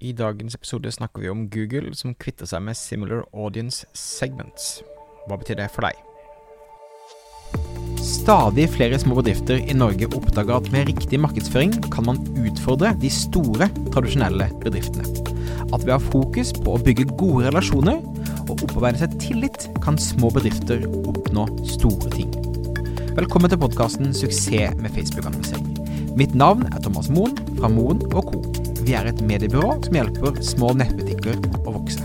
I dagens episode snakker vi om Google som kvitter seg med similar audience segments. Hva betyr det for deg? Stadig flere små bedrifter i Norge oppdager at med riktig markedsføring kan man utfordre de store, tradisjonelle bedriftene. At ved å ha fokus på å bygge gode relasjoner og opparbeide seg tillit, kan små bedrifter oppnå store ting. Velkommen til podkasten 'Suksess med Facebook-annonsering'. Mitt navn er Thomas Moen fra Moen Co. Vi er et mediebyrå som hjelper små nettbutikker å vokse.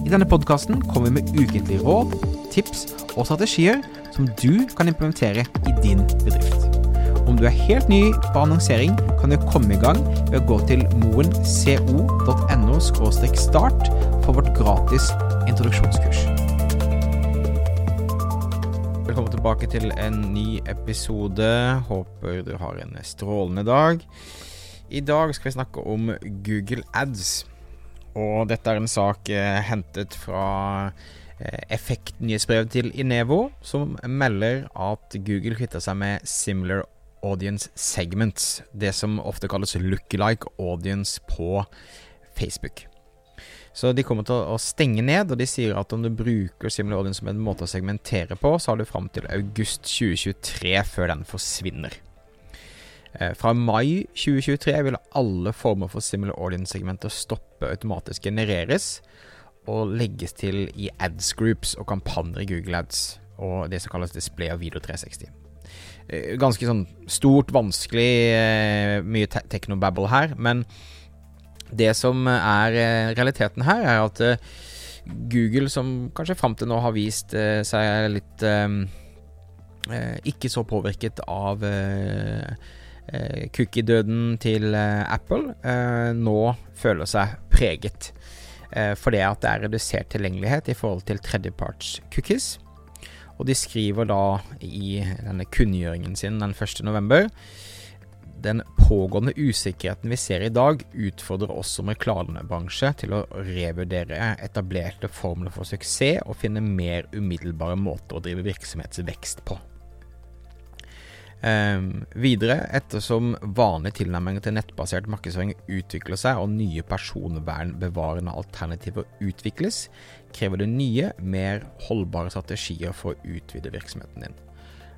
I denne podkasten kommer vi med ukentlige råd, tips og strategier som du kan implementere i din bedrift. Om du er helt ny på annonsering, kan du komme i gang ved å gå til moenco.no start for vårt gratis introduksjonskurs. Velkommen tilbake til en ny episode. Håper du har en strålende dag. I dag skal vi snakke om Google Ads. Og dette er en sak eh, hentet fra eh, effektnyhetsbrevet til Inevo, som melder at Google kvitter seg med similar audience segments. Det som ofte kalles lookalike audience på Facebook. Så de kommer til å stenge ned, og de sier at om du bruker similar audience som en måte å segmentere på, så har du fram til august 2023 før den forsvinner. Eh, fra mai 2023 vil alle former for similar audience-segmenter stoppe automatisk genereres og legges til i ads groups og kampanjer i Google Ads og det som kalles display av video 360. Eh, ganske sånn stort, vanskelig, eh, mye te technobabble her, men det som er realiteten her, er at Google, som kanskje fram til nå har vist seg litt ikke så påvirket av eh, cookie-døden til eh, Apple eh, nå føler seg preget. Eh, for det at det er redusert tilgjengelighet i forhold til tredjeparts cookies. Og de skriver da i denne kunngjøringen sin den 1. november den pågående usikkerheten vi ser i dag, utfordrer oss som reklamebransje til å revurdere etablerte formler for suksess og finne mer umiddelbare måter å drive virksomhetsvekst på. Um, videre, ettersom vanlige tilnærminger til nettbasert markedsføring utvikler seg og nye personvernbevarende alternativer utvikles, krever det nye, mer holdbare strategier for å utvide virksomheten din.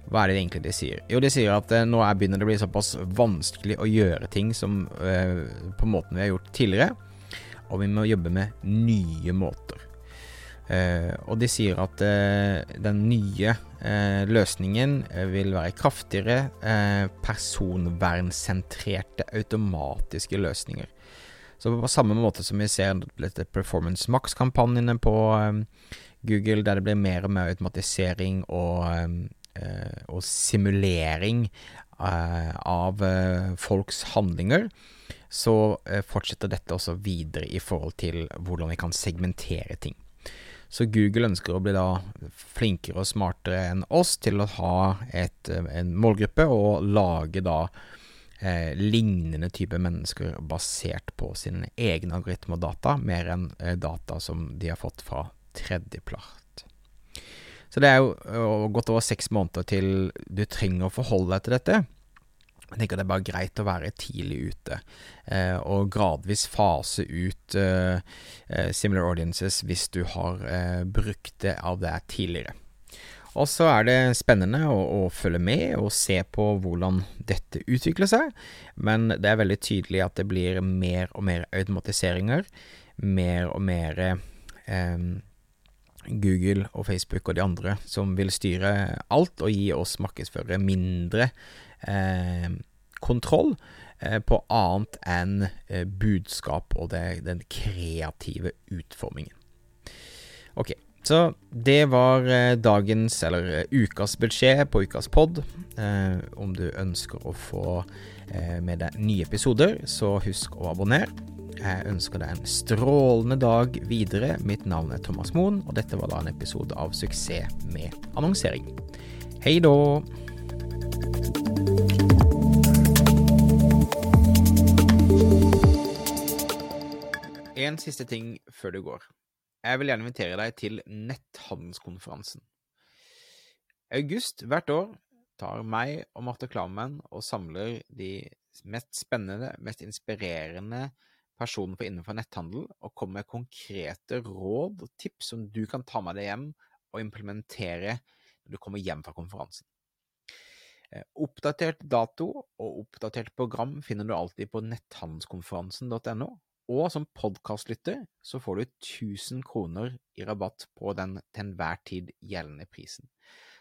Hva er det egentlig de sier? Jo, de sier at uh, nå er begynner det å bli såpass vanskelig å gjøre ting som uh, på måten vi har gjort tidligere, og vi må jobbe med nye måter. Uh, og de sier at den nye Eh, løsningen vil være kraftigere, personvernsentrerte, automatiske løsninger. Så på samme måte som vi ser dette Performance Max-kampanjene på Google, der det blir mer og mer automatisering og, og simulering av folks handlinger, så fortsetter dette også videre i forhold til hvordan vi kan segmentere ting. Så Google ønsker å bli da flinkere og smartere enn oss til å ha et, en målgruppe og lage da eh, lignende type mennesker basert på sine egne algoritmer og data, mer enn eh, data som de har fått fra tredjepart. Så det er jo gått over seks måneder til du trenger å forholde deg til dette. Jeg tenker det er bare greit å være tidlig ute, eh, og gradvis fase ut eh, eh, similar audiences hvis du har eh, brukt det av det tidligere. Og så er det spennende å, å, følge med og se på hvordan dette utvikler seg, men det er veldig tydelig at det blir mer og mer automatiseringer, mer og mer eh, Google og Facebook og de andre som vil styre alt og gi oss markedsførere mindre eh, kontroll eh, på annet enn eh, budskap og det, den kreative utformingen. Ok, så det var eh, dagens, eller eh, ukas beskjed på ukas pod. Eh, om du ønsker å få med deg nye episoder, så husk å abonnere. Jeg ønsker deg en strålende dag videre. Mitt navn er Thomas Moen, og dette var da en episode av Suksess med annonsering. Hei da! En siste ting før du går. Jeg vil gjerne invitere deg til netthandelskonferansen. August hvert år tar meg og Marte Klammen og samler de mest spennende, mest inspirerende personene for innenfor netthandel og kommer med konkrete råd og tips som du kan ta med deg hjem og implementere når du kommer hjem fra konferansen. Eh, oppdatert dato og oppdatert program finner du alltid på netthandelskonferansen.no, og som podkastlytter så får du 1000 kroner i rabatt på den til enhver tid gjeldende prisen.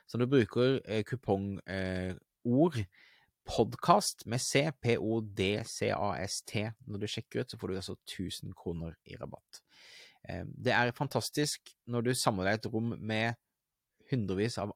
Så når du bruker eh, kupongord eh, podkast med C, P-O-D-C-A-S-T, når du sjekker ut, så får du altså 1000 kroner i rabatt. Eh, det er fantastisk når du samler deg et rom med hundrevis av